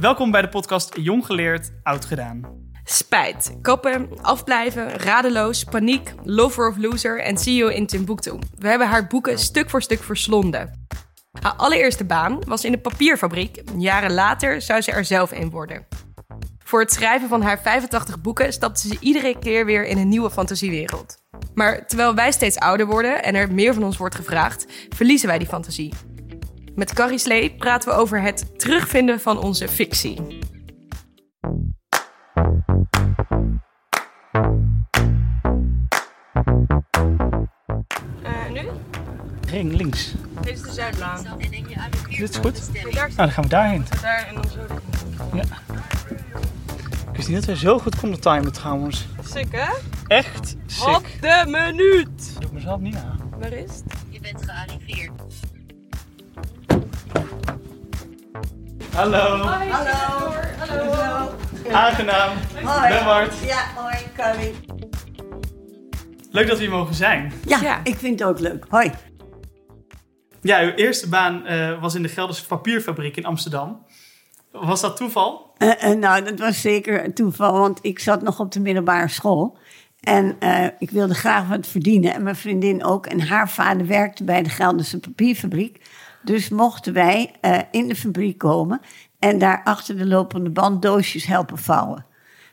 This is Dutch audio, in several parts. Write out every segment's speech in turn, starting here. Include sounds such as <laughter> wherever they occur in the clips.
Welkom bij de podcast Jong Geleerd, Oud Gedaan. Spijt, koppen, afblijven, radeloos, paniek, lover of loser en you in Timbuktu. We hebben haar boeken stuk voor stuk verslonden. Haar allereerste baan was in de papierfabriek. Jaren later zou ze er zelf een worden. Voor het schrijven van haar 85 boeken stapte ze iedere keer weer in een nieuwe fantasiewereld. Maar terwijl wij steeds ouder worden en er meer van ons wordt gevraagd, verliezen wij die fantasie. Met Carrie Slee praten we over het terugvinden van onze fictie. Uh, nu? Ring links. Dit is de Zuidlaan. Dit is goed. Nou, dan gaan we daarheen. daar en dan zo. Ja. Ik wist niet dat we zo goed konden timen trouwens. Sick, hè? Echt Op sick. de minuut. Doe ik mezelf niet aan. Waar is het? Je bent gearriveerd. Hallo. Hallo. Hallo. Aangenaam. Hoi. Ben Bart. Ja, hoi, Carrie. Leuk dat we hier mogen zijn. Ja, Ja. ik vind het ook leuk. Hoi. Ja, uw eerste baan eh, was in de Gelderse papierfabriek in Amsterdam. Was dat toeval? Eh, eh, nou, dat was zeker een toeval, want ik zat nog op de middelbare school. En eh, ik wilde graag wat verdienen. En mijn vriendin ook. En haar vader werkte bij de Gelderse papierfabriek. Dus mochten wij eh, in de fabriek komen en daar achter de lopende band doosjes helpen vouwen.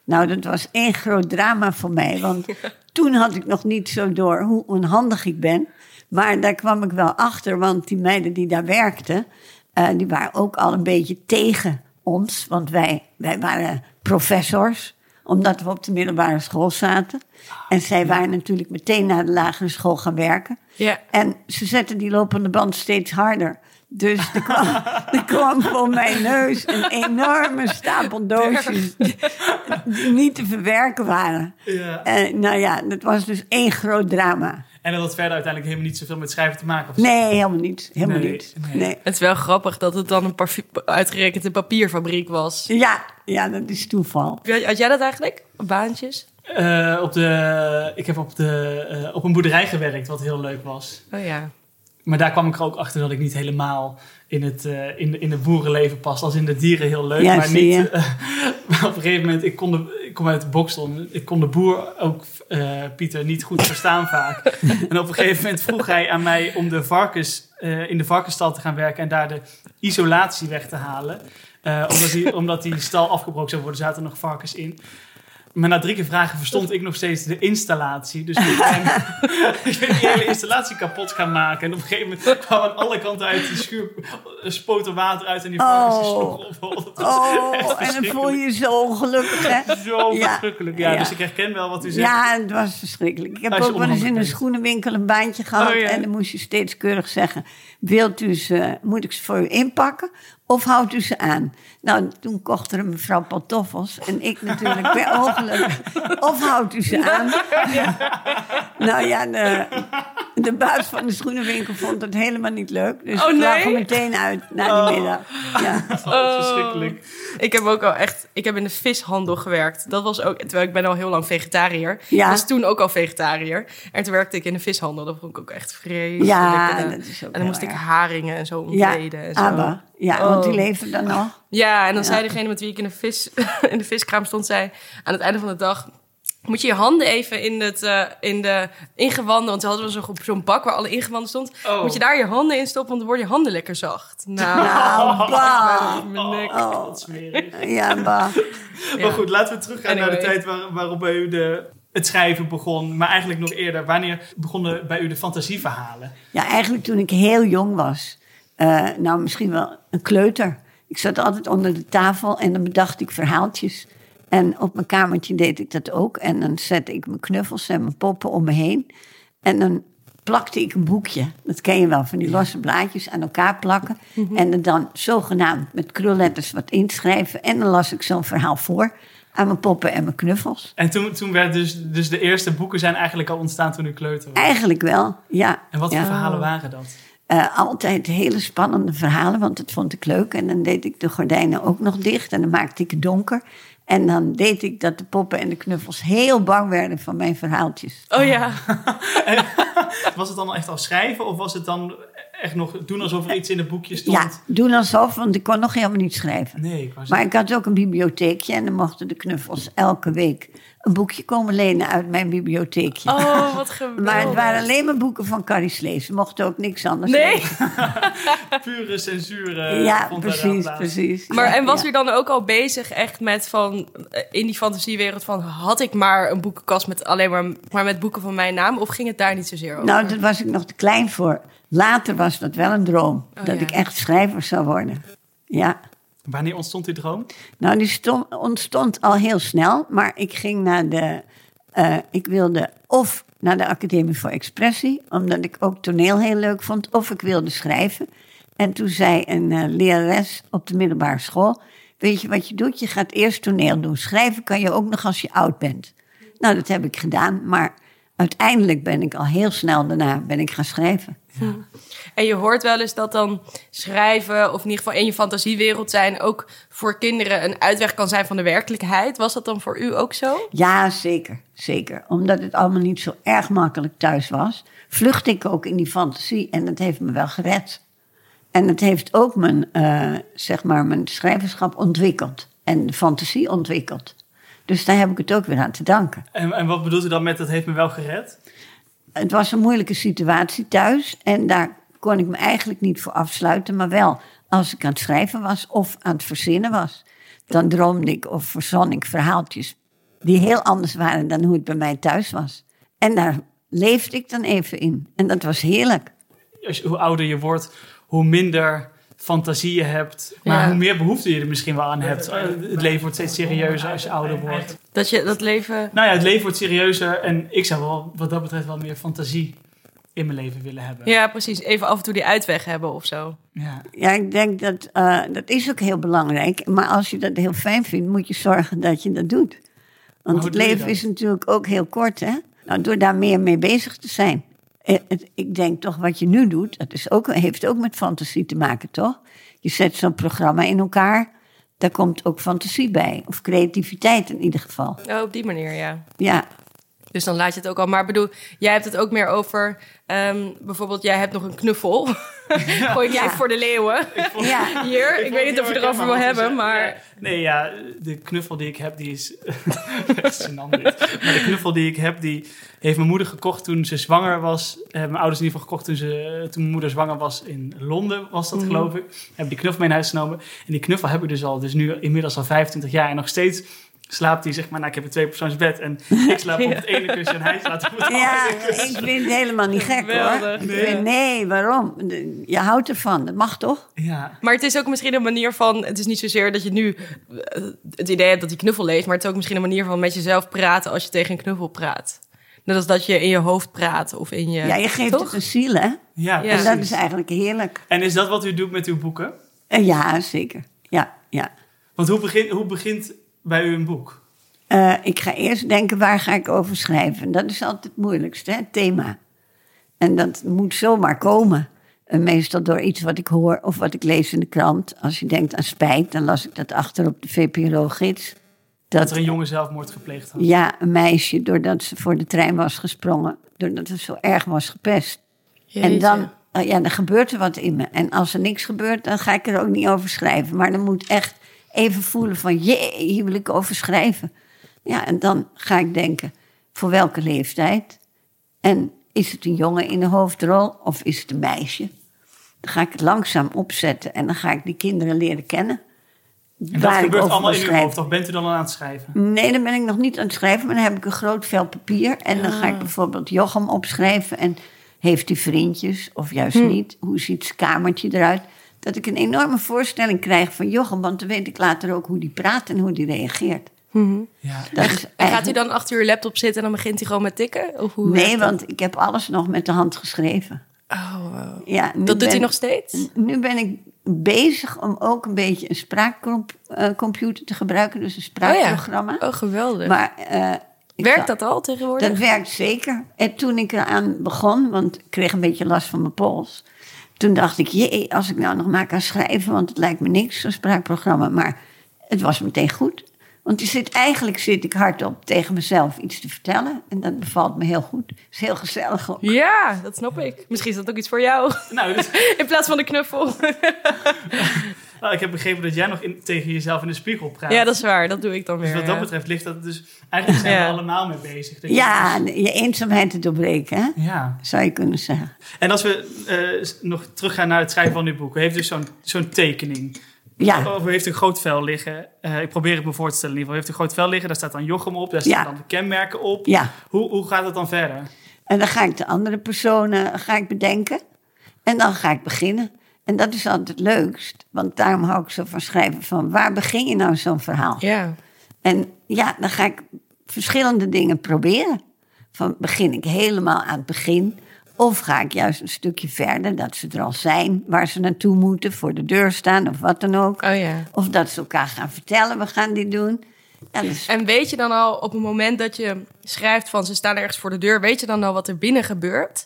Nou, dat was één groot drama voor mij. Want <laughs> toen had ik nog niet zo door hoe onhandig ik ben. Maar daar kwam ik wel achter, want die meiden die daar werkten, eh, die waren ook al een beetje tegen ons. Want wij, wij waren professors, omdat we op de middelbare school zaten. En zij waren natuurlijk meteen naar de lagere school gaan werken. Ja. En ze zetten die lopende band steeds harder. Dus er kwam, <laughs> er kwam voor mijn neus een enorme stapel doosjes die niet te verwerken waren. Ja. En nou ja, dat was dus één groot drama. En dat had verder uiteindelijk helemaal niet zoveel met schrijven te maken. Of Nee, helemaal niet. Helemaal Nee, niet. nee. Nee. Het is wel grappig dat het dan een uitgerekend een papierfabriek was. Ja, ja, dat is toeval. Had jij dat eigenlijk? Baantjes? Eh, op de, ik heb op, de, eh, op een boerderij gewerkt, wat heel leuk was. Oh ja. Maar daar kwam ik er ook achter dat ik niet helemaal in het, eh, in de, in het boerenleven pas. Als in de dieren heel leuk, Ja, maar niet... <laughs> maar op een gegeven moment, ik, kon de, kom uit Boksel. Ik kon de boer, ook eh, Pieter, niet goed verstaan vaak. <laughs> En op een gegeven moment vroeg hij aan mij om de varkens, eh, in de varkensstal te gaan werken... en daar de isolatie weg te halen. Eh, omdat, die, omdat die stal afgebroken zou worden, zaten er nog varkens in. Maar na drie keer vragen verstond ik nog steeds de installatie. Dus ik ben, <laughs> ik ben die hele installatie kapot gaan maken. En op een gegeven moment kwam aan alle kanten uit die schuur eh, spoot er water uit en die varkens die Oh. sloegen op. Oh, en dan voel je je zo ongelukkig, hè? Zo Ja. verschrikkelijk. Ja, Ja. dus ik herken wel wat u zegt. Ja, het was verschrikkelijk. Ik heb ook wel eens in een schoenenwinkel een baantje gehad. Oh, ja. En dan moest je steeds keurig zeggen: Wilt u ze, moet ik ze voor u inpakken of houdt u ze aan? Nou, toen kocht er een mevrouw pantoffels. En ik natuurlijk per ongeluk. Of houdt u ze aan? Nou ja, de, de baas van de schoenenwinkel vond het helemaal niet leuk. Dus Oh, ik lag er meteen uit na die middag. Ja. Oh, verschrikkelijk. Ik heb ook al echt... Ik heb in de vishandel gewerkt. Dat was ook... Terwijl ik ben al heel lang vegetariër. Ja. Dus toen ook al vegetariër. En toen werkte ik in de vishandel. Dat vond ik ook echt vreselijk. Ja, en, dat is ook en dan moest ik haringen en zo Ja, ontleden. en zo. aber. Ja, want die Oh. leven dan nog. Ja, en dan Ja. zei degene met wie ik in de, vis, <laughs> in de viskraam stond, zei aan het einde van de dag... Moet je je handen even in, het, eh, in de ingewanden, want ze hadden we zo'n zo'n bak waar alle ingewanden stond. Oh. Moet je daar je handen in stoppen, want dan worden je handen lekker zacht. Nou, Nou, <laughs> bah. mijn nek. Oh. Smerig. Ja, bah. <laughs> Maar goed, laten we teruggaan naar de tijd waar, waarop bij u de, het schrijven begon. Maar eigenlijk nog eerder. Wanneer begonnen bij u de fantasieverhalen? Ja, eigenlijk toen ik heel jong was. Eh, nou, misschien wel een kleuter. Ik zat altijd onder de tafel en dan bedacht ik verhaaltjes. En op mijn kamertje deed ik dat ook. En dan zette ik mijn knuffels en mijn poppen om me heen. En dan plakte ik een boekje. Dat ken je wel, van die losse blaadjes aan elkaar plakken. En er dan zogenaamd met krulletters wat inschrijven. En dan las ik zo'n verhaal voor aan mijn poppen en mijn knuffels. En toen, toen werd dus, dus de eerste boeken zijn eigenlijk al ontstaan toen u kleuter was. Eigenlijk wel, ja. En wat ja. voor verhalen waren dat? Eh, altijd hele spannende verhalen, want dat vond ik leuk. En dan deed ik de gordijnen ook nog dicht en dan maakte ik het donker. En dan deed ik dat de poppen en de knuffels heel bang werden van mijn verhaaltjes. Oh ja. <laughs> Was het dan echt al schrijven of was het dan echt nog doen alsof er iets in het boekje stond? Ja, doen alsof, want ik kon nog helemaal niet schrijven. Nee, ik was Maar ik had ook een bibliotheekje en dan mochten de knuffels elke week een boekje komen lenen uit mijn bibliotheekje. Oh, wat geweldig. maar het waren alleen maar boeken van Carrie Slees. Ze mochten ook niks anders Nee, <laughs> pure censuur. eh, Ja, vond daar precies, plaats. precies. maar Ja, en was ja. u dan ook al bezig echt met van... eh, in die fantasiewereld van... had ik maar een boekenkast met alleen maar, maar met boeken van mijn naam? Of ging het daar niet zozeer over? Nou, daar was ik nog te klein voor. Later was dat wel een droom. Oh, dat ja. ik echt schrijver zou worden. Ja. Wanneer ontstond die droom? Nou, die stond, ontstond al heel snel. Maar ik ging naar de... eh, ik wilde of naar de Academie voor Expressie... omdat ik ook toneel heel leuk vond. Of ik wilde schrijven. En toen zei een eh, lerares op de middelbare school... weet je wat je doet? Je gaat eerst toneel doen. Schrijven kan je ook nog als je oud bent. Nou, dat heb ik gedaan. Maar uiteindelijk ben ik al heel snel daarna ben ik gaan schrijven. En je hoort wel eens dat dan schrijven, of in ieder geval in je fantasiewereld zijn, ook voor kinderen een uitweg kan zijn van de werkelijkheid. Was dat dan voor u ook zo? Ja, zeker. Zeker. Omdat het allemaal niet zo erg makkelijk thuis was, vluchtte ik ook in die fantasie en dat heeft me wel gered. En het heeft ook mijn, eh, zeg maar, mijn schrijverschap ontwikkeld en de fantasie ontwikkeld. Dus daar heb ik het ook weer aan te danken. En, en wat bedoelt u dan met dat heeft me wel gered? Het was een moeilijke situatie thuis en daar kon ik me eigenlijk niet voor afsluiten, maar wel als ik aan het schrijven was of aan het verzinnen was. Dan droomde ik of verzon ik verhaaltjes die heel anders waren dan hoe het bij mij thuis was. En daar leefde ik dan even in. En dat was heerlijk. Als je, hoe ouder je wordt, hoe minder fantasie je hebt. Maar Ja. hoe meer behoefte je er misschien wel aan hebt. Het leven wordt steeds serieuzer als je ouder wordt. Dat je dat leven. Nou ja, het leven wordt serieuzer. En ik zou wel, wat dat betreft wel meer fantasie in mijn leven willen hebben. Ja, precies. Even af en toe die uitweg hebben of zo. Ja. Ja, ik denk dat eh, dat is ook heel belangrijk. Maar als je dat heel fijn vindt, moet je zorgen dat je dat doet. Want het leven is natuurlijk ook heel kort, hè? Nou, door daar meer mee bezig te zijn. Het- ik denk toch wat je nu doet, dat is ook, heeft ook met fantasie te maken, toch? Je zet zo'n programma in elkaar, daar komt ook fantasie bij. Of creativiteit in ieder geval. Oh, op die manier, ja. Ja, Dus dan laat je het ook al. Maar ik bedoel, jij hebt het ook meer over. ehm, bijvoorbeeld, jij hebt nog een knuffel. <laughs> Gooi ik Ja. even voor de leeuwen. ja. Hier, ik, weet niet of je erover wil hebben, maar. Ja. Nee, ja, de knuffel die ik heb, die is... <laughs> Dit. Maar de knuffel die ik heb, die heeft mijn moeder gekocht toen ze zwanger was. Eh, mijn ouders in ieder geval gekocht toen, ze, toen mijn moeder zwanger was in Londen, was dat geloof ik. Heb die knuffel mee naar huis genomen. En die knuffel heb ik dus al, dus nu inmiddels al 25 jaar. En nog steeds slaapt hij, zeg maar, nou ik heb een tweepersoonsbed. En <laughs> ik slaap op het ene kussen en hij slaapt op het Ja, andere kussen. ik vind het helemaal niet gek hoor. Nee, waarom? Je houdt ervan, dat mag toch? Ja. Maar het is ook misschien een manier van. Het is niet zozeer dat je nu eh, het idee hebt dat die knuffel leeft. Maar het is ook misschien een manier van met jezelf praten als je tegen een knuffel praat. Net als dat je in je hoofd praat of in je. Ja, je geeft Toch? het een ziel, hè? Ja, Ja. En dat is eigenlijk heerlijk. En is dat wat u doet met uw boeken? Eh, ja, zeker. Ja, ja. Want hoe begint, hoe begint bij u een boek? Eh, ik ga eerst denken, waar ga ik over schrijven? Dat is altijd het moeilijkste, hè? het thema. En dat moet zomaar komen. En meestal door iets wat ik hoor of wat ik lees in de krant. Als je denkt aan spijt, dan las ik dat achter op de VPRO-gids. Dat er een jongen zelfmoord gepleegd had. Ja, een meisje, doordat ze voor de trein was gesprongen. Doordat ze zo erg was gepest. En dan, eh, ja, dan gebeurt er wat in me. En als er niks gebeurt, dan ga ik er ook niet over schrijven. Maar dan moet echt even voelen van, jee, hier wil ik over schrijven. Ja, en dan ga ik denken, voor welke leeftijd? En is het een jongen in de hoofdrol of is het een meisje? Dan ga ik het langzaam opzetten en dan ga ik die kinderen leren kennen. En dat gebeurt allemaal in uw hoofd, of bent u dan al aan het schrijven? Nee, dan ben ik nog niet aan het schrijven, maar dan heb ik een groot vel papier. En dan ga ik bijvoorbeeld Jochem opschrijven. En heeft hij vriendjes, of juist niet? Hoe ziet zijn kamertje eruit? Dat ik een enorme voorstelling krijg van Jochem, want dan weet ik later ook hoe die praat en hoe die reageert. Ja. Dat is En gaat hij dan achter uw laptop zitten en dan begint hij gewoon met tikken? Of hoe Nee, want ik heb alles nog met de hand geschreven. Oh, wow. Ja, Dat doet hij nog steeds? Nu ben ik bezig om ook een beetje een spraakcomputer te gebruiken, dus een spraakprogramma. Oh, geweldig. Maar, eh, Werkt dat al tegenwoordig? Dat werkt zeker. En toen ik eraan begon, want ik kreeg een beetje last van mijn pols. Toen dacht ik, jee, als ik nou nog maar kan schrijven, want het lijkt me niks, zo'n spraakprogramma. Maar het was meteen goed. Want je zit, eigenlijk zit ik hardop tegen mezelf iets te vertellen. En dat bevalt me heel goed. Het is heel gezellig ook. Ja, dat snap ik. Misschien is dat ook iets voor jou. Nou, dus, <laughs> In plaats van de knuffel. <laughs> nou, ik heb begrepen dat jij nog in, tegen jezelf in de spiegel praat. Ja, dat is waar. Dat doe ik dan Dus weer. wat dat ja. betreft ligt dat dus... Eigenlijk zijn Ja. we allemaal mee bezig. Dat je Ja, dus- je eenzaamheid te doorbreken, hè? ja. zou je kunnen zeggen. En als we eh, s- nog teruggaan naar het schrijven van dit boek. U heeft dus zo'n zo'n tekening. Ja, Of u heeft een groot vel liggen. Eh, ik probeer het me voor te stellen in ieder geval. U heeft een groot vel liggen, daar staat dan Jochem op. Daar staan Ja. dan de kenmerken op. ja. Hoe, hoe gaat het dan verder? En dan ga ik de andere personen ga ik bedenken. En dan ga ik beginnen. En dat is altijd het leukst. Want daarom hou ik zo van schrijven. Van waar begin je nou zo'n verhaal? Ja. En ja, dan ga ik verschillende dingen proberen. Van begin ik helemaal aan het begin. Of ga ik juist een stukje verder, dat ze er al zijn, waar ze naartoe moeten, voor de deur staan of wat dan ook. Oh ja. Of dat ze elkaar gaan vertellen, we gaan dit doen. Ja, dus, En weet je dan al op het moment dat je schrijft van ze staan ergens voor de deur, weet je dan al wat er binnen gebeurt?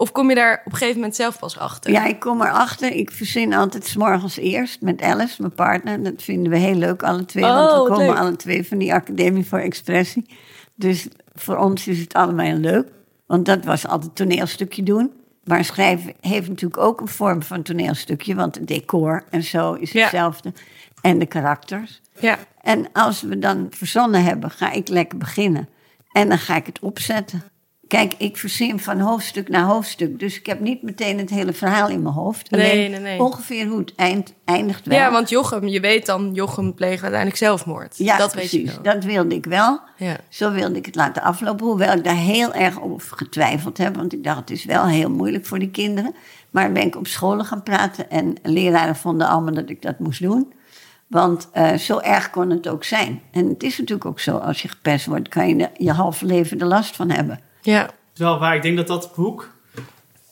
Of kom je daar op een gegeven moment zelf pas achter? ja, ik kom erachter. Ik verzin altijd 's morgens eerst met Alice, mijn partner. Dat vinden we heel leuk, alle twee. Oh, want we komen leuk. alle twee van die Academie voor Expressie. Dus voor ons is het allemaal heel leuk. Want dat was altijd toneelstukje doen. Maar schrijven heeft natuurlijk ook een vorm van toneelstukje. Want het decor en zo is Ja. hetzelfde. En de karakters. Ja. En als we dan verzonnen hebben, ga ik lekker beginnen. En dan ga ik het opzetten. Kijk, ik verzin van hoofdstuk naar hoofdstuk. Dus ik heb niet meteen het hele verhaal in mijn hoofd. Nee, Alleen nee, nee. ongeveer hoe het eind, eindigt wel. Ja, want Jochem, je weet dan, Jochem pleegt uiteindelijk zelfmoord. Ja, dat precies. weet je. Dat wilde ik wel. Ja. Zo wilde ik het laten aflopen. Hoewel ik daar heel erg over getwijfeld heb. Want ik dacht, het is wel heel moeilijk voor die kinderen. Maar ben ik op scholen gaan praten. En leraren vonden allemaal dat ik dat moest doen. Want eh, zo erg kon het ook zijn. En het is natuurlijk ook zo. Als je gepest wordt, kan je je halve leven er last van hebben. Ja. Dat is wel waar. Ik denk dat dat boek,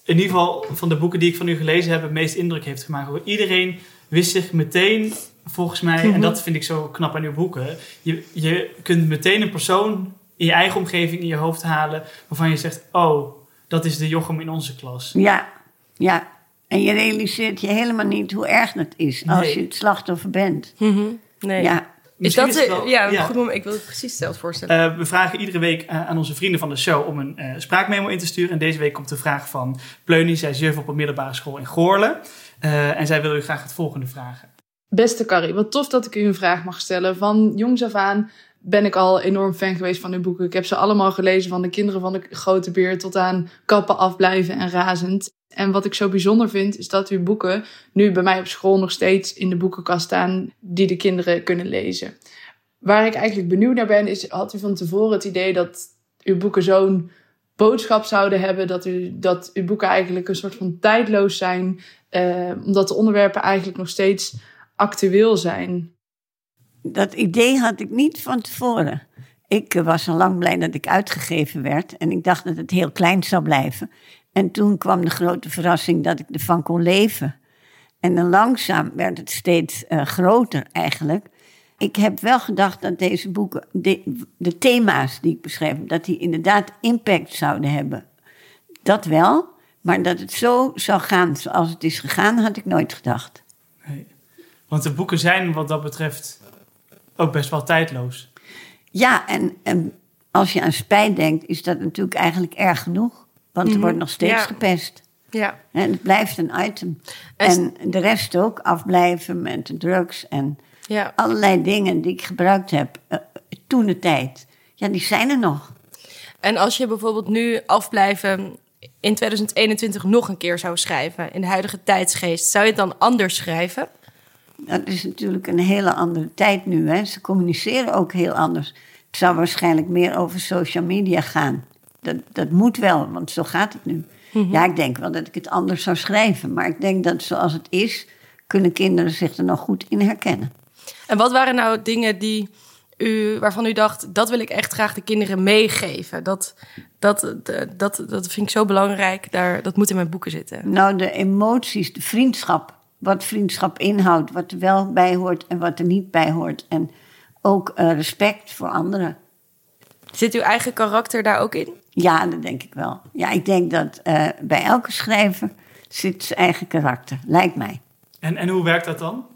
in ieder geval van de boeken die ik van u gelezen heb, het meest indruk heeft gemaakt. Iedereen wist zich meteen, volgens mij, Mhm. en dat vind ik zo knap aan uw boeken. Je, je kunt meteen een persoon in je eigen omgeving in je hoofd halen waarvan je zegt: Oh, dat is de Jochem in onze klas. Ja, ja. En je realiseert je helemaal niet hoe erg het is als Nee. je het slachtoffer bent. Mhm. Nee. Ja, Is dat wel- ja, een goed moment? Ik wil het precies hetzelfde voorstellen. Eh, we vragen iedere week eh, aan onze vrienden van de show om een eh, spraakmemo in te sturen. En deze week komt de vraag van Pleunie. Zij is juf op een middelbare school in Goorlen. Eh, en zij wil u graag het volgende vragen. Beste Carrie, wat tof dat ik u een vraag mag stellen. Van jongs af aan ben ik al enorm fan geweest van uw boeken. Ik heb ze allemaal gelezen, van de kinderen van de grote beer tot aan kappen afblijven en razend. En wat ik zo bijzonder vind, is dat uw boeken nu bij mij op school nog steeds in de boekenkast staan die de kinderen kunnen lezen. Waar ik eigenlijk benieuwd naar ben, is had u van tevoren het idee dat uw boeken zo'n boodschap zouden hebben, dat, u, dat uw boeken eigenlijk een soort van tijdloos zijn, eh, omdat de onderwerpen eigenlijk nog steeds actueel zijn. dat idee had ik niet van tevoren. Ik was al lang blij dat ik uitgegeven werd. En ik dacht dat het heel klein zou blijven. En toen kwam de grote verrassing dat ik ervan kon leven. En dan langzaam werd het steeds eh, groter eigenlijk. Ik heb wel gedacht dat deze boeken, de, de thema's die ik beschreef, dat die inderdaad impact zouden hebben. Dat wel, maar dat het zo zou gaan zoals het is gegaan, had ik nooit gedacht. Nee. Want de boeken zijn wat dat betreft ook best wel tijdloos. Ja, en, en als je aan spijt denkt, is dat natuurlijk eigenlijk erg genoeg. Want er Mhm, wordt nog steeds ja. gepest. ja. En het blijft een item. En- En de rest ook, afblijven met de drugs en ja. allerlei dingen die ik gebruikt heb eh, toen de tijd. Ja, die zijn er nog. En als je bijvoorbeeld nu afblijven in 2021 nog een keer zou schrijven, in de huidige tijdsgeest, zou je het dan anders schrijven? Dat is natuurlijk een hele andere tijd nu. Hè. Ze communiceren ook heel anders. Het zou waarschijnlijk meer over social media gaan. Dat, dat moet wel, want zo gaat het nu. Ja, ik denk wel dat ik het anders zou schrijven. Maar ik denk dat zoals het is, kunnen kinderen zich er nog goed in herkennen. En wat waren nou dingen die u, waarvan u dacht, dat wil ik echt graag de kinderen meegeven? Dat, dat, dat, dat, dat vind ik zo belangrijk, Daar, dat moet in mijn boeken zitten. Nou, de emoties, de vriendschap. Wat vriendschap inhoudt, wat er wel bij hoort en wat er niet bij hoort. En ook eh, respect voor anderen. Zit uw eigen karakter daar ook in? Ja, dat denk ik wel. Ja, ik denk dat eh, bij elke schrijver zit zijn eigen karakter, lijkt mij. En, en hoe werkt dat dan?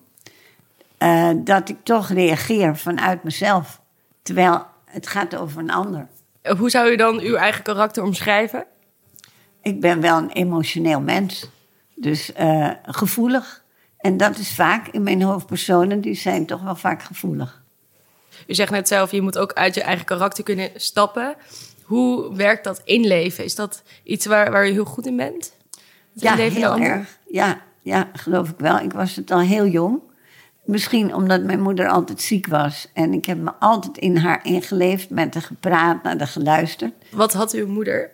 eh, dat ik toch reageer vanuit mezelf. Terwijl het gaat over een ander. Hoe zou u dan uw eigen karakter omschrijven? Ik ben wel een emotioneel mens. Dus eh, gevoelig. En dat is vaak in mijn hoofdpersonen, die zijn toch wel vaak gevoelig. U zegt net zelf, je moet ook uit je eigen karakter kunnen stappen. Hoe werkt dat inleven? Is dat iets waar, waar u heel goed in bent? Het Ja, heel erg. Ja, ja, geloof ik wel. Ik was het al heel jong. Misschien omdat mijn moeder altijd ziek was. En ik heb me altijd in haar ingeleefd, met haar gepraat, naar haar geluisterd. Wat had uw moeder?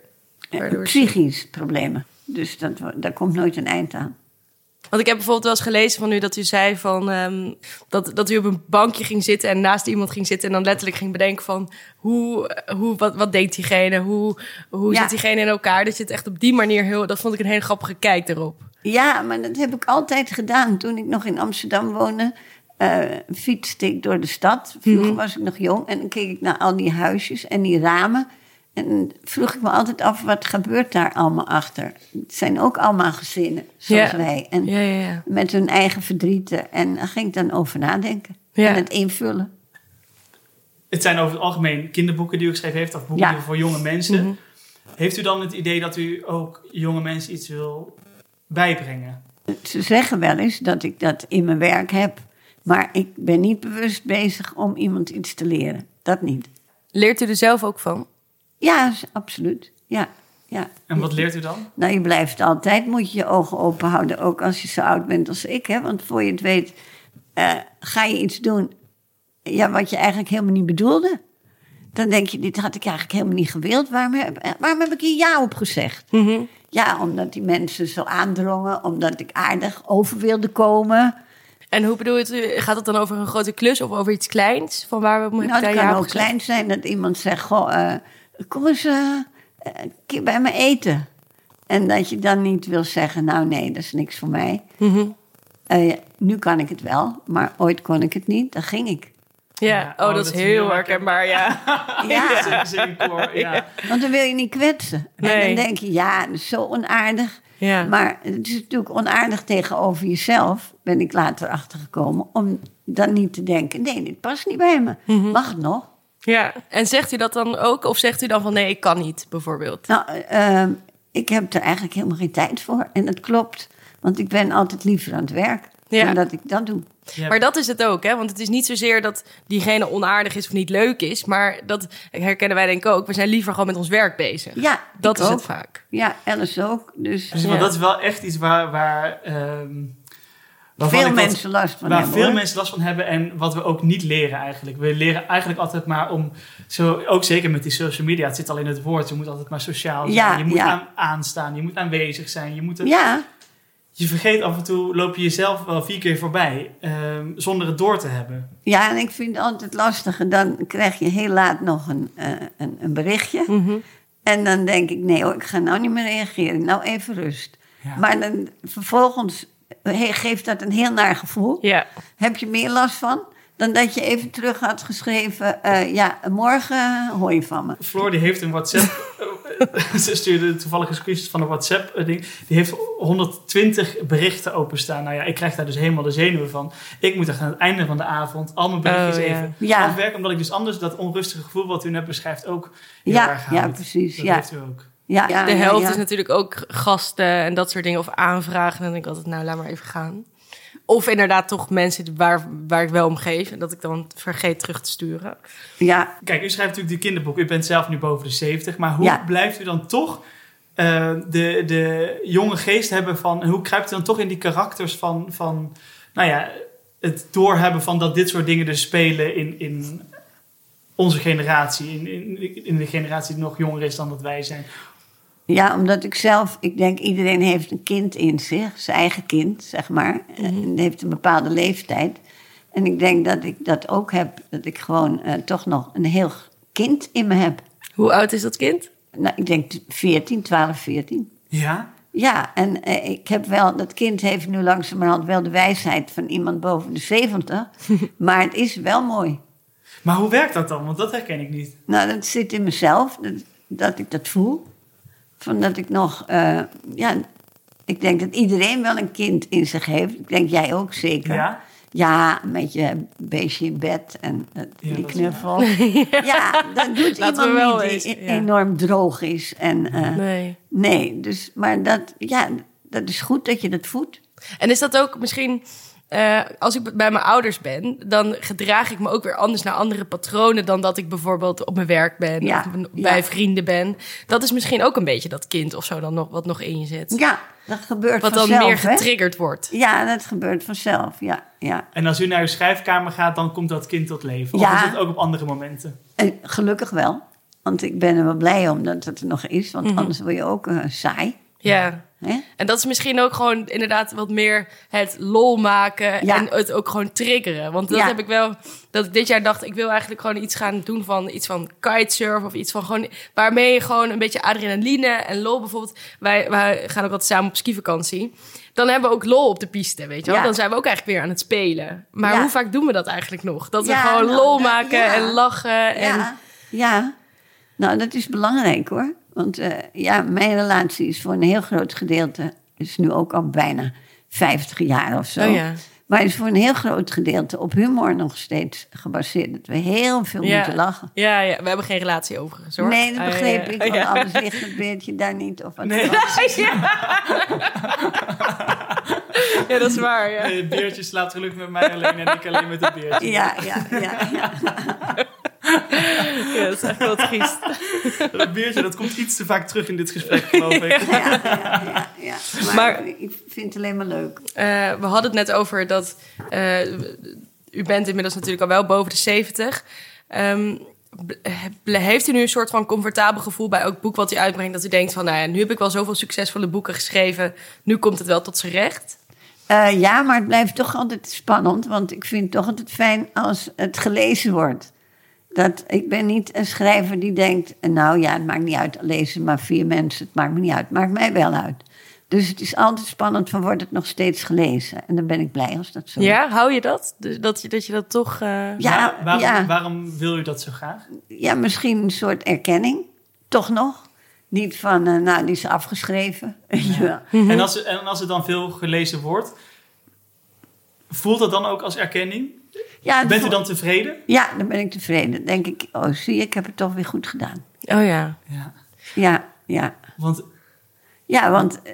Eh, Waardoor Psychisch problemen. Dus dat, daar komt nooit een eind aan. Want ik heb bijvoorbeeld wel eens gelezen van u dat u zei van ehm, dat, dat u op een bankje ging zitten en naast iemand ging zitten en dan letterlijk ging bedenken van hoe, hoe wat, wat denkt diegene, hoe, hoe Ja. zit diegene in elkaar. Dat je het echt op die manier heel, dat vond ik een hele grappige kijk erop. Ja, maar dat heb ik altijd gedaan. Toen ik nog in Amsterdam woonde, eh, fietste ik door de stad. Vroeger was ik nog jong en dan keek ik naar al die huisjes en die ramen. En vroeg ik me altijd af, wat gebeurt daar allemaal achter? Het zijn ook allemaal gezinnen, zoals Ja. wij. En Ja, ja, ja. met hun eigen verdrieten. En daar ging ik dan over nadenken. En het invullen. Het zijn over het algemeen kinderboeken die u geschreven heeft, of boeken Ja. voor jonge mensen. Mhm. Heeft u dan het idee dat u ook jonge mensen iets wil bijbrengen? Ze zeggen wel eens dat ik dat in mijn werk heb. Maar ik ben niet bewust bezig om iemand iets te leren. Dat niet. Leert u er zelf ook van? Ja, absoluut. Ja, ja. En wat leert u dan? Nou, je blijft altijd, moet je je ogen open houden. Ook als je zo oud bent als ik. Hè? Want voor je het weet, eh, ga je iets doen ja, wat je eigenlijk helemaal niet bedoelde. Dan denk je, dit had ik eigenlijk helemaal niet gewild. Waarom heb, eh, waarom heb ik hier ja op gezegd? Ja, omdat die mensen zo aandrongen. Omdat ik aardig over wilde komen. En hoe bedoelt u, gaat het dan over een grote klus of over iets kleins? Van waar we Nou, daar het ja kan ook gezegd? klein zijn dat iemand zegt: Goh, eh, kom eens eh, een keer bij me eten. En dat je dan niet wil zeggen: Nou, nee, dat is niks voor mij. Mhm. Eh, nu kan ik het wel, maar ooit kon ik het niet. Dan ging ik. Ja, Ja, oh, oh, dat is dat is heel herkenbaar, ja. <laughs> Ja, ja. want dan wil je niet kwetsen. En Nee. dan denk je: Ja, dat is zo onaardig. ja. Maar het is natuurlijk onaardig tegenover jezelf, ben ik later achtergekomen, om dan niet te denken: Nee, dit past niet bij me. Mhm. Mag het nog? Ja. En zegt u dat dan ook? Of zegt u dan van nee, ik kan niet, bijvoorbeeld? Nou, eh, eh, ik heb er eigenlijk helemaal geen tijd voor. En dat klopt, want ik ben altijd liever aan het werk Ja. dan dat ik dat doe. Ja. Maar dat is het ook, hè? Want het is niet zozeer dat diegene onaardig is of niet leuk is. Maar dat herkennen wij denk ik ook. We zijn liever gewoon met ons werk bezig. Ja, dat ik is ook. het vaak. Ja, Alice ook. Dus Dus, Ja. want dat is wel echt iets waar, waar, ehm, veel wat- mensen last van waar hebben. veel hoor. mensen last van hebben en wat we ook niet leren eigenlijk. We leren eigenlijk altijd maar om, zo, ook zeker met die social media, het zit al in het woord, je moet altijd maar sociaal zijn. Ja, je moet ja. aan, aanstaan, je moet aanwezig zijn. Je, moet Ja, je vergeet af en toe, loop je jezelf wel vier keer voorbij, ehm, zonder het door te hebben. ja, en ik vind het altijd lastig. Dan krijg je heel laat nog een, eh, een, een berichtje. Mhm. En dan denk ik, nee hoor, ik ga nou niet meer reageren. Nou even rust. Ja. Maar dan vervolgens geeft dat een heel naar gevoel. Ja. Heb je meer last van dan dat je even terug had geschreven... eh, ja, morgen hoor je van me. Floor die heeft een WhatsApp. <laughs> ze stuurde toevallig een screenshot van een WhatsApp-ding. Die heeft 120 berichten openstaan. Nou ja, ik krijg daar dus helemaal de zenuwen van. Ik moet echt aan het einde van de avond al mijn berichtjes Oh, ja. even Ja. afwerken. Omdat ik dus anders dat onrustige gevoel wat u net beschrijft ook heel Ja, erg ja, precies, Dat ja. heeft u ook. Ja, ja, De helft ja. is natuurlijk ook gasten en dat soort dingen. Of aanvragen. Dan denk ik altijd, nou, laat maar even gaan. Of inderdaad toch mensen waar, waar ik wel om geef. En dat ik dan vergeet terug te sturen. Ja, Kijk, u schrijft natuurlijk die kinderboek. U bent zelf nu boven de 70. Maar hoe Ja. blijft u dan toch eh, de, de jonge geest hebben van... Hoe kruipt u dan toch in die karakters van... van nou ja, het doorhebben van dat dit soort dingen dus spelen in, in onze generatie. In, in, in de generatie die nog jonger is dan dat wij zijn. Ja, omdat ik zelf, ik denk iedereen heeft een kind in zich, zijn eigen kind, zeg maar. En heeft een bepaalde leeftijd. En ik denk dat ik dat ook heb, dat ik gewoon eh, toch nog een heel kind in me heb. Hoe oud is dat kind? Nou, ik denk 14, 12, 14. Ja? Ja, en eh, ik heb wel, dat kind heeft nu langzamerhand wel de wijsheid van iemand boven de 70. <laughs> maar het is wel mooi. Maar hoe werkt dat dan? Want dat herken ik niet. Nou, dat zit in mezelf, dat, dat ik dat voel. Van dat ik nog, eh, ja, ik denk dat iedereen wel een kind in zich heeft. Ik denk jij ook zeker. Ja? Ja, met je beestje in bed en Ja, die is knuffel. <laughs> Ja, dat doet Laten we iemand wel niet die ja. enorm droog is. En, eh, Nee. nee, dus, maar dat, ja, dat is goed dat je dat voedt. En is dat ook misschien, eh, als ik bij mijn ouders ben, dan gedraag ik me ook weer anders naar andere patronen dan dat ik bijvoorbeeld op mijn werk ben Ja, of ja. bij vrienden ben. Dat is misschien ook een beetje dat kind of zo dan nog, wat nog in je zit. Ja, dat gebeurt wat dan vanzelf. meer hè? getriggerd wordt. Ja, dat gebeurt vanzelf. Ja, ja. En als u naar uw schrijfkamer gaat, dan komt dat kind tot leven. Ja. Of is het ook op andere momenten? En gelukkig wel. Want ik ben er wel blij om dat het er nog is. Want Mhm. anders word je ook eh, saai. Ja. Hè? En dat is misschien ook gewoon inderdaad wat meer het lol maken Ja. en het ook gewoon triggeren. Want dat Ja. heb ik wel, dat ik dit jaar dacht, ik wil eigenlijk gewoon iets gaan doen van iets van kitesurfen of iets van gewoon, waarmee je gewoon een beetje adrenaline en lol bijvoorbeeld. Wij, wij gaan ook altijd samen op skivakantie. Dan hebben we ook lol op de piste, weet je wel. Ja. Dan zijn we ook eigenlijk weer aan het spelen. Maar hoe vaak doen we dat eigenlijk nog? Dat we gewoon nou, lol dat- maken en lachen. En, Ja, ja. Nou, dat is belangrijk hoor. Want eh, ja, mijn relatie is voor een heel groot gedeelte... is nu ook al bijna 50 jaar of zo. Oh ja. Maar is voor een heel groot gedeelte op humor nog steeds gebaseerd. Dat we heel veel Ja. moeten lachen. Ja, ja, we hebben geen relatie overigens hoor. Nee, dat Ah, begreep ja. ik. Want Ja. anders ligt het beertje daar niet. Of wat Nee. dan ook. <laughs> ja, dat is waar. Ja. Het beertje slaapt gelukkig met mij alleen en ik alleen met het beertje. Ja, ja, ja, <laughs> ja. dat is echt wel triest. Dat beertje, dat komt iets te vaak terug in dit gesprek, geloof ik. ja, ja, ja, ja. Maar, Maar- ik vind het alleen maar leuk. Eh, we hadden het net over dat eh, u bent inmiddels natuurlijk al wel boven de 70. Ehm, heeft u nu een soort van comfortabel gevoel bij elk boek wat u uitbrengt? Dat u denkt van, nou ja, nu heb ik wel zoveel succesvolle boeken geschreven. Nu komt het wel tot zijn recht. Eh, ja, maar het blijft toch altijd spannend. Want ik vind het toch altijd fijn als het gelezen wordt. Dat, ik ben niet een schrijver die denkt... nou ja, het maakt niet uit, lezen maar vier mensen. Het maakt me niet uit, het maakt mij wel uit. Dus het is altijd spannend van wordt het nog steeds gelezen. En dan ben ik blij als dat zo is. Ja, hou je dat? Dus dat, je, dat je dat toch... eh, Ja, Waar- waarom, ja. waarom wil u dat zo graag? Ja, misschien een soort erkenning. Toch nog. Niet van, eh, nou, die is afgeschreven. <laughs> Ja. En, als, en als er dan veel gelezen wordt, voelt dat dan ook als erkenning? Ja, Bent u dan tevreden? Ja, dan ben ik tevreden. Dan denk ik, oh zie je, ik heb het toch weer goed gedaan. Oh ja. Ja. Ja, ja. Want, Ja, want eh,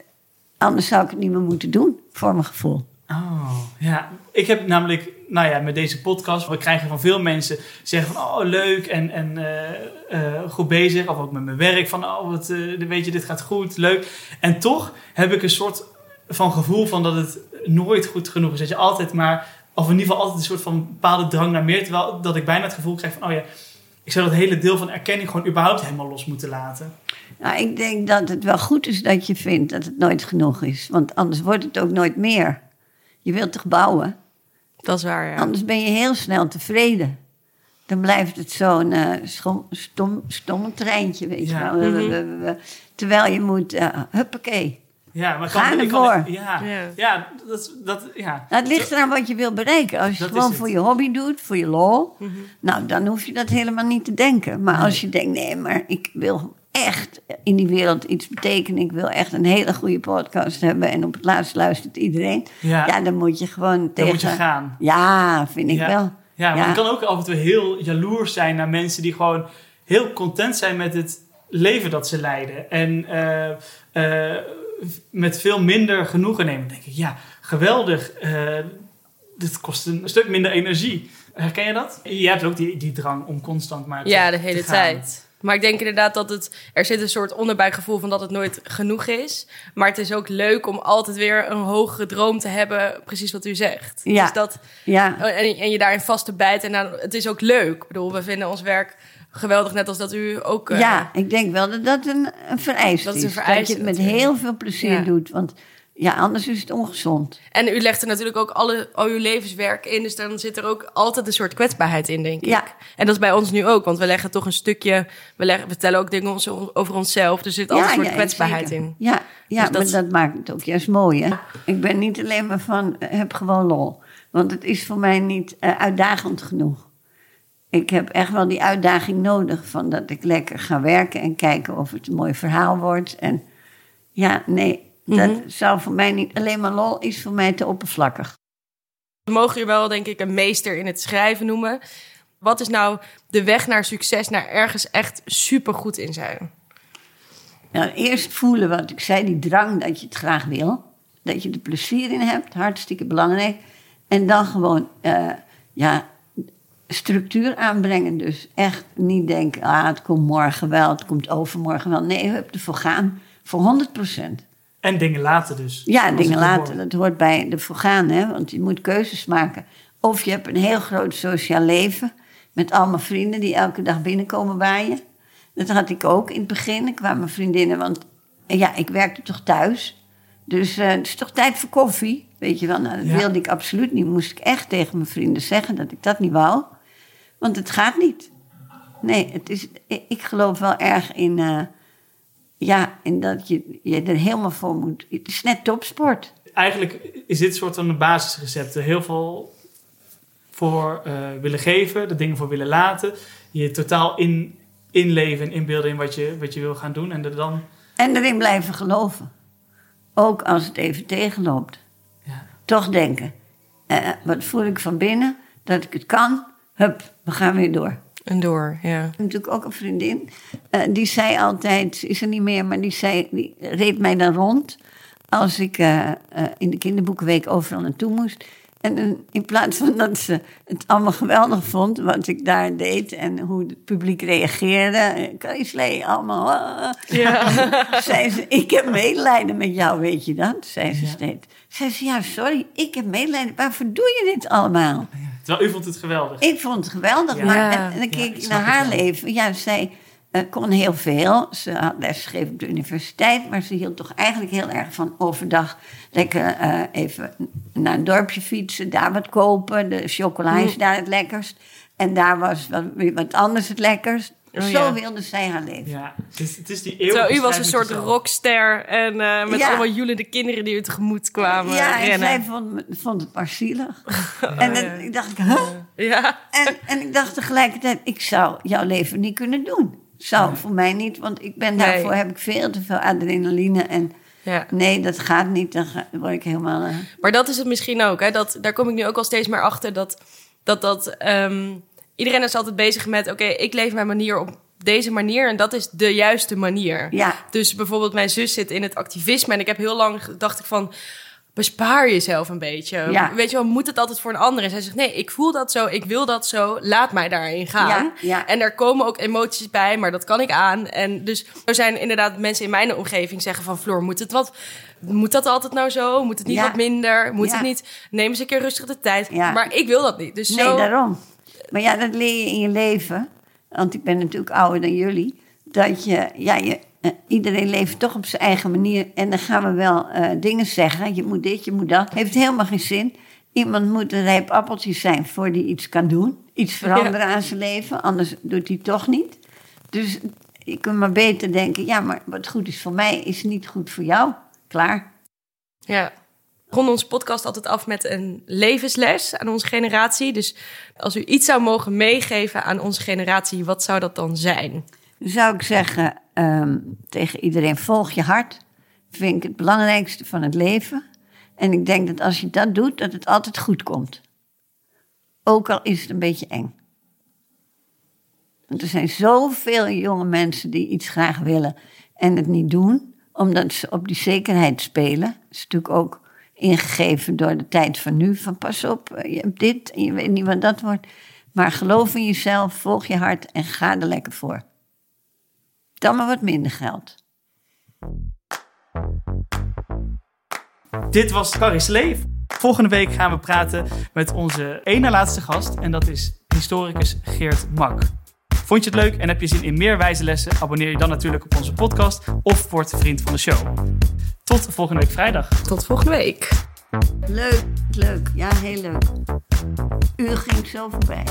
anders zou ik het niet meer moeten doen, voor mijn gevoel. oh, ja. Ik heb namelijk, nou ja, met deze podcast, we krijgen van veel mensen zeggen van, oh, leuk en, en eh, eh, goed bezig. Of ook met mijn werk, van, oh, wat, eh, weet je, dit gaat goed, leuk. En toch heb ik een soort van gevoel van dat het nooit goed genoeg is. Dat je altijd maar, of in ieder geval altijd een soort van bepaalde drang naar meer. Terwijl dat ik bijna het gevoel krijg van, oh ja, ik zou dat hele deel van erkenning gewoon überhaupt helemaal los moeten laten. Nou, ik denk dat het wel goed is dat je vindt dat het nooit genoeg is. Want anders wordt het ook nooit meer. Je wilt toch bouwen? Dat is waar, ja. Anders ben je heel snel tevreden. Dan blijft het zo'n eh, stom, stomme treintje, weet je Ja. wel. Mhm. Terwijl je moet, eh, huppakee. Ja, maar Ga kan, ervoor. ja, Ja. ja. dat, dat, ja. Nou, het ligt eraan wat je wil bereiken. Als je Dat het gewoon het. voor je hobby doet, voor je lol, Mhm. nou, dan hoef je dat helemaal niet te denken. Maar als je denkt, nee, maar ik wil echt in die wereld iets betekenen. Ik wil echt een hele goede podcast hebben. En op het laatst luistert iedereen. Ja. Ja, dan moet je gewoon Dan tegen... moet je gaan. Ja, vind ik Ja. wel. Ja, maar Ja. je kan ook af en toe heel jaloers zijn naar mensen die gewoon heel content zijn met het leven dat ze leiden. En eh, eh, met veel minder genoegen nemen. Dan denk ik, ja, geweldig. eh, dit kost een stuk minder energie. Herken je dat? Je hebt ook die, die drang om constant maar te, Ja, de hele tijd. Maar ik denk inderdaad dat het... Er zit een soort onderbuikgevoel van dat het nooit genoeg is. Maar het is ook leuk om altijd weer een hogere droom te hebben. Precies wat u zegt. Ja. Dus dat, Ja, en, en je daarin vast te bijten. En dan, het is ook leuk. Ik bedoel, we vinden ons werk geweldig. Net als dat u ook... eh, ja, ik denk wel dat dat een, een vereist Dat is. een dat je het met heel veel plezier Ja. doet. Want ja, anders is het ongezond. En u legt er natuurlijk ook alle, al uw levenswerk in. Dus dan zit er ook altijd een soort kwetsbaarheid in, denk Ja. ik. En dat is bij ons nu ook. Want we leggen toch een stukje... We, leggen, we vertellen ook dingen over onszelf. Dus er zit altijd een soort kwetsbaarheid zeker. in. Ja, ja Dus dat- maar dat maakt het ook juist mooi, hè? Ik ben niet alleen maar van, eh, heb gewoon lol. Want het is voor mij niet eh, uitdagend genoeg. Ik heb echt wel die uitdaging nodig van dat ik lekker ga werken en kijken of het een mooi verhaal wordt. En ja, nee, dat Mhm. zou voor mij niet, alleen maar lol is voor mij te oppervlakkig. We mogen je wel, denk ik, een meester in het schrijven noemen. Wat is nou de weg naar succes, naar ergens echt supergoed in zijn? Nou, eerst voelen wat ik zei, die drang dat je het graag wil. Dat je er plezier in hebt, hartstikke belangrijk. En dan gewoon, eh, ja, structuur aanbrengen. Dus echt niet denken, ah, het komt morgen wel, het komt overmorgen wel. Nee, je hebt ervoor gaan, voor 100 procent. En dingen laten dus. Ja, dingen laten, dat hoort bij ervoor gaan, hè. Want je moet keuzes maken. Of je hebt een heel groot sociaal leven... met allemaal vrienden die elke dag binnenkomen bij je. Dat had ik ook in het begin. Ik kwamen vriendinnen, want ja, ik werkte toch thuis. Dus eh, het is toch tijd voor koffie, weet je wel. Nou, dat Ja. wilde ik absoluut niet. Moest ik echt tegen mijn vrienden zeggen dat ik dat niet wou. Want het gaat niet. Nee, het is, ik geloof wel erg in... eh, ja, in dat je, je er helemaal voor moet... Het is net topsport. Eigenlijk is dit soort van een basisrecept. Heel veel voor eh, willen geven, de dingen voor willen laten. Je totaal in, inleven en inbeelden in wat je, wat je wil gaan doen. En er dan... En erin blijven geloven. Ook als het even tegenloopt. Ja. Toch denken. eh, wat voel ik van binnen? Dat ik het kan. Hup, we gaan weer door. En door, ja. Ik heb natuurlijk ook een vriendin. eh, die zei altijd, is er niet meer, maar die, zei, die reed mij dan rond. Als ik eh, eh, in de kinderboekenweek overal naartoe moest. En eh, in plaats van dat ze het allemaal geweldig vond, wat ik daar deed en hoe het publiek reageerde. eh, Carrie allemaal. ah, Ja. <laughs> zei ze, ik heb medelijden met jou, weet je dat? Zei ze Ja. steeds. Zei ze, ja, sorry, ik heb medelijden. Waarvoor doe je dit allemaal? Terwijl u vond het geweldig. Ik vond het geweldig, Ja. maar en, en dan keek ik naar haar leven. Ja, zij eh, kon heel veel. Ze had lesgegeven op de universiteit, maar ze hield toch eigenlijk heel erg van overdag lekker eh, even naar een dorpje fietsen, daar wat kopen. De chocola is daar het lekkerst. En daar was wat, wat anders het lekkerst. Oh, Zo ja. wilde zij haar leven. Ja, het is, het is die eeuwige u was een soort jezelf. rockster en eh, met Ja. allemaal joelende kinderen die u tegemoet kwamen ja, en rennen. zij vond, het maar zielig. <laughs> en dan ik dacht huh? Ja. En, en ik dacht tegelijkertijd, ik zou jouw leven niet kunnen doen. Zou voor mij niet, want ik ben Nee. daarvoor heb ik veel te veel adrenaline. En ja. nee, dat gaat niet. Dan word ik helemaal. eh, Maar dat is het misschien ook. Hè? Dat, daar kom ik nu ook al steeds meer achter. Dat, dat, dat ehm, iedereen is altijd bezig met... oké, ik leef mijn manier op deze manier... en dat is de juiste manier. ja, Dus bijvoorbeeld mijn zus zit in het activisme... en ik heb heel lang gedacht ik van... bespaar jezelf een beetje. Ja. Weet je wel, moet het altijd voor een ander? En zij zegt, nee, ik voel dat zo, ik wil dat zo... laat mij daarin gaan. Ja, ja. En daar komen ook emoties bij, maar dat kan ik aan. En dus er zijn inderdaad mensen in mijn omgeving zeggen van... Floor, moet het wat... Moet dat altijd nou zo? Moet het niet wat minder? Moet het niet... Neem eens een keer rustig de tijd. Maar ik wil dat niet. Dus nee, zo... daarom. Maar ja, dat leer je in je leven. Want ik ben natuurlijk ouder dan jullie. Dat je, ja, je, iedereen leeft toch op zijn eigen manier. En dan gaan we wel eh, dingen zeggen. Je moet dit, je moet dat. Heeft helemaal geen zin. Iemand moet een rijp appeltje zijn voor die iets kan doen. Iets veranderen aan zijn leven. Anders doet hij toch niet. Dus je kunt maar beter denken... ja, maar wat goed is voor mij, is niet goed voor jou. Klaar. Ja. We ronden onze podcast altijd af met een levensles aan onze generatie. Dus als u iets zou mogen meegeven aan onze generatie, wat zou dat dan zijn? Zou ik zeggen ehm, tegen iedereen: volg je hart. Vind ik het belangrijkste van het leven. En ik denk dat als je dat doet, dat het altijd goed komt. Ook al is het een beetje eng. Want er zijn zoveel jonge mensen die iets graag willen en het niet doen, omdat ze op die zekerheid spelen. Dat is natuurlijk ook ingegeven door de tijd van nu: van pas op, eh, je hebt dit en je weet niet wat dat wordt. Maar geloof in jezelf, volg je hart en ga er lekker voor. Dan maar wat minder geld. Dit was Carrie's Leef. Volgende week gaan we praten met onze ene laatste gast. En dat is historicus Geert Mak. Vond je het leuk en heb je zin in meer wijze lessen? Abonneer je dan natuurlijk op onze podcast of word vriend van de show. Tot volgende week vrijdag. Tot volgende week. Leuk, leuk. Ja, heel leuk. U ging zo voorbij.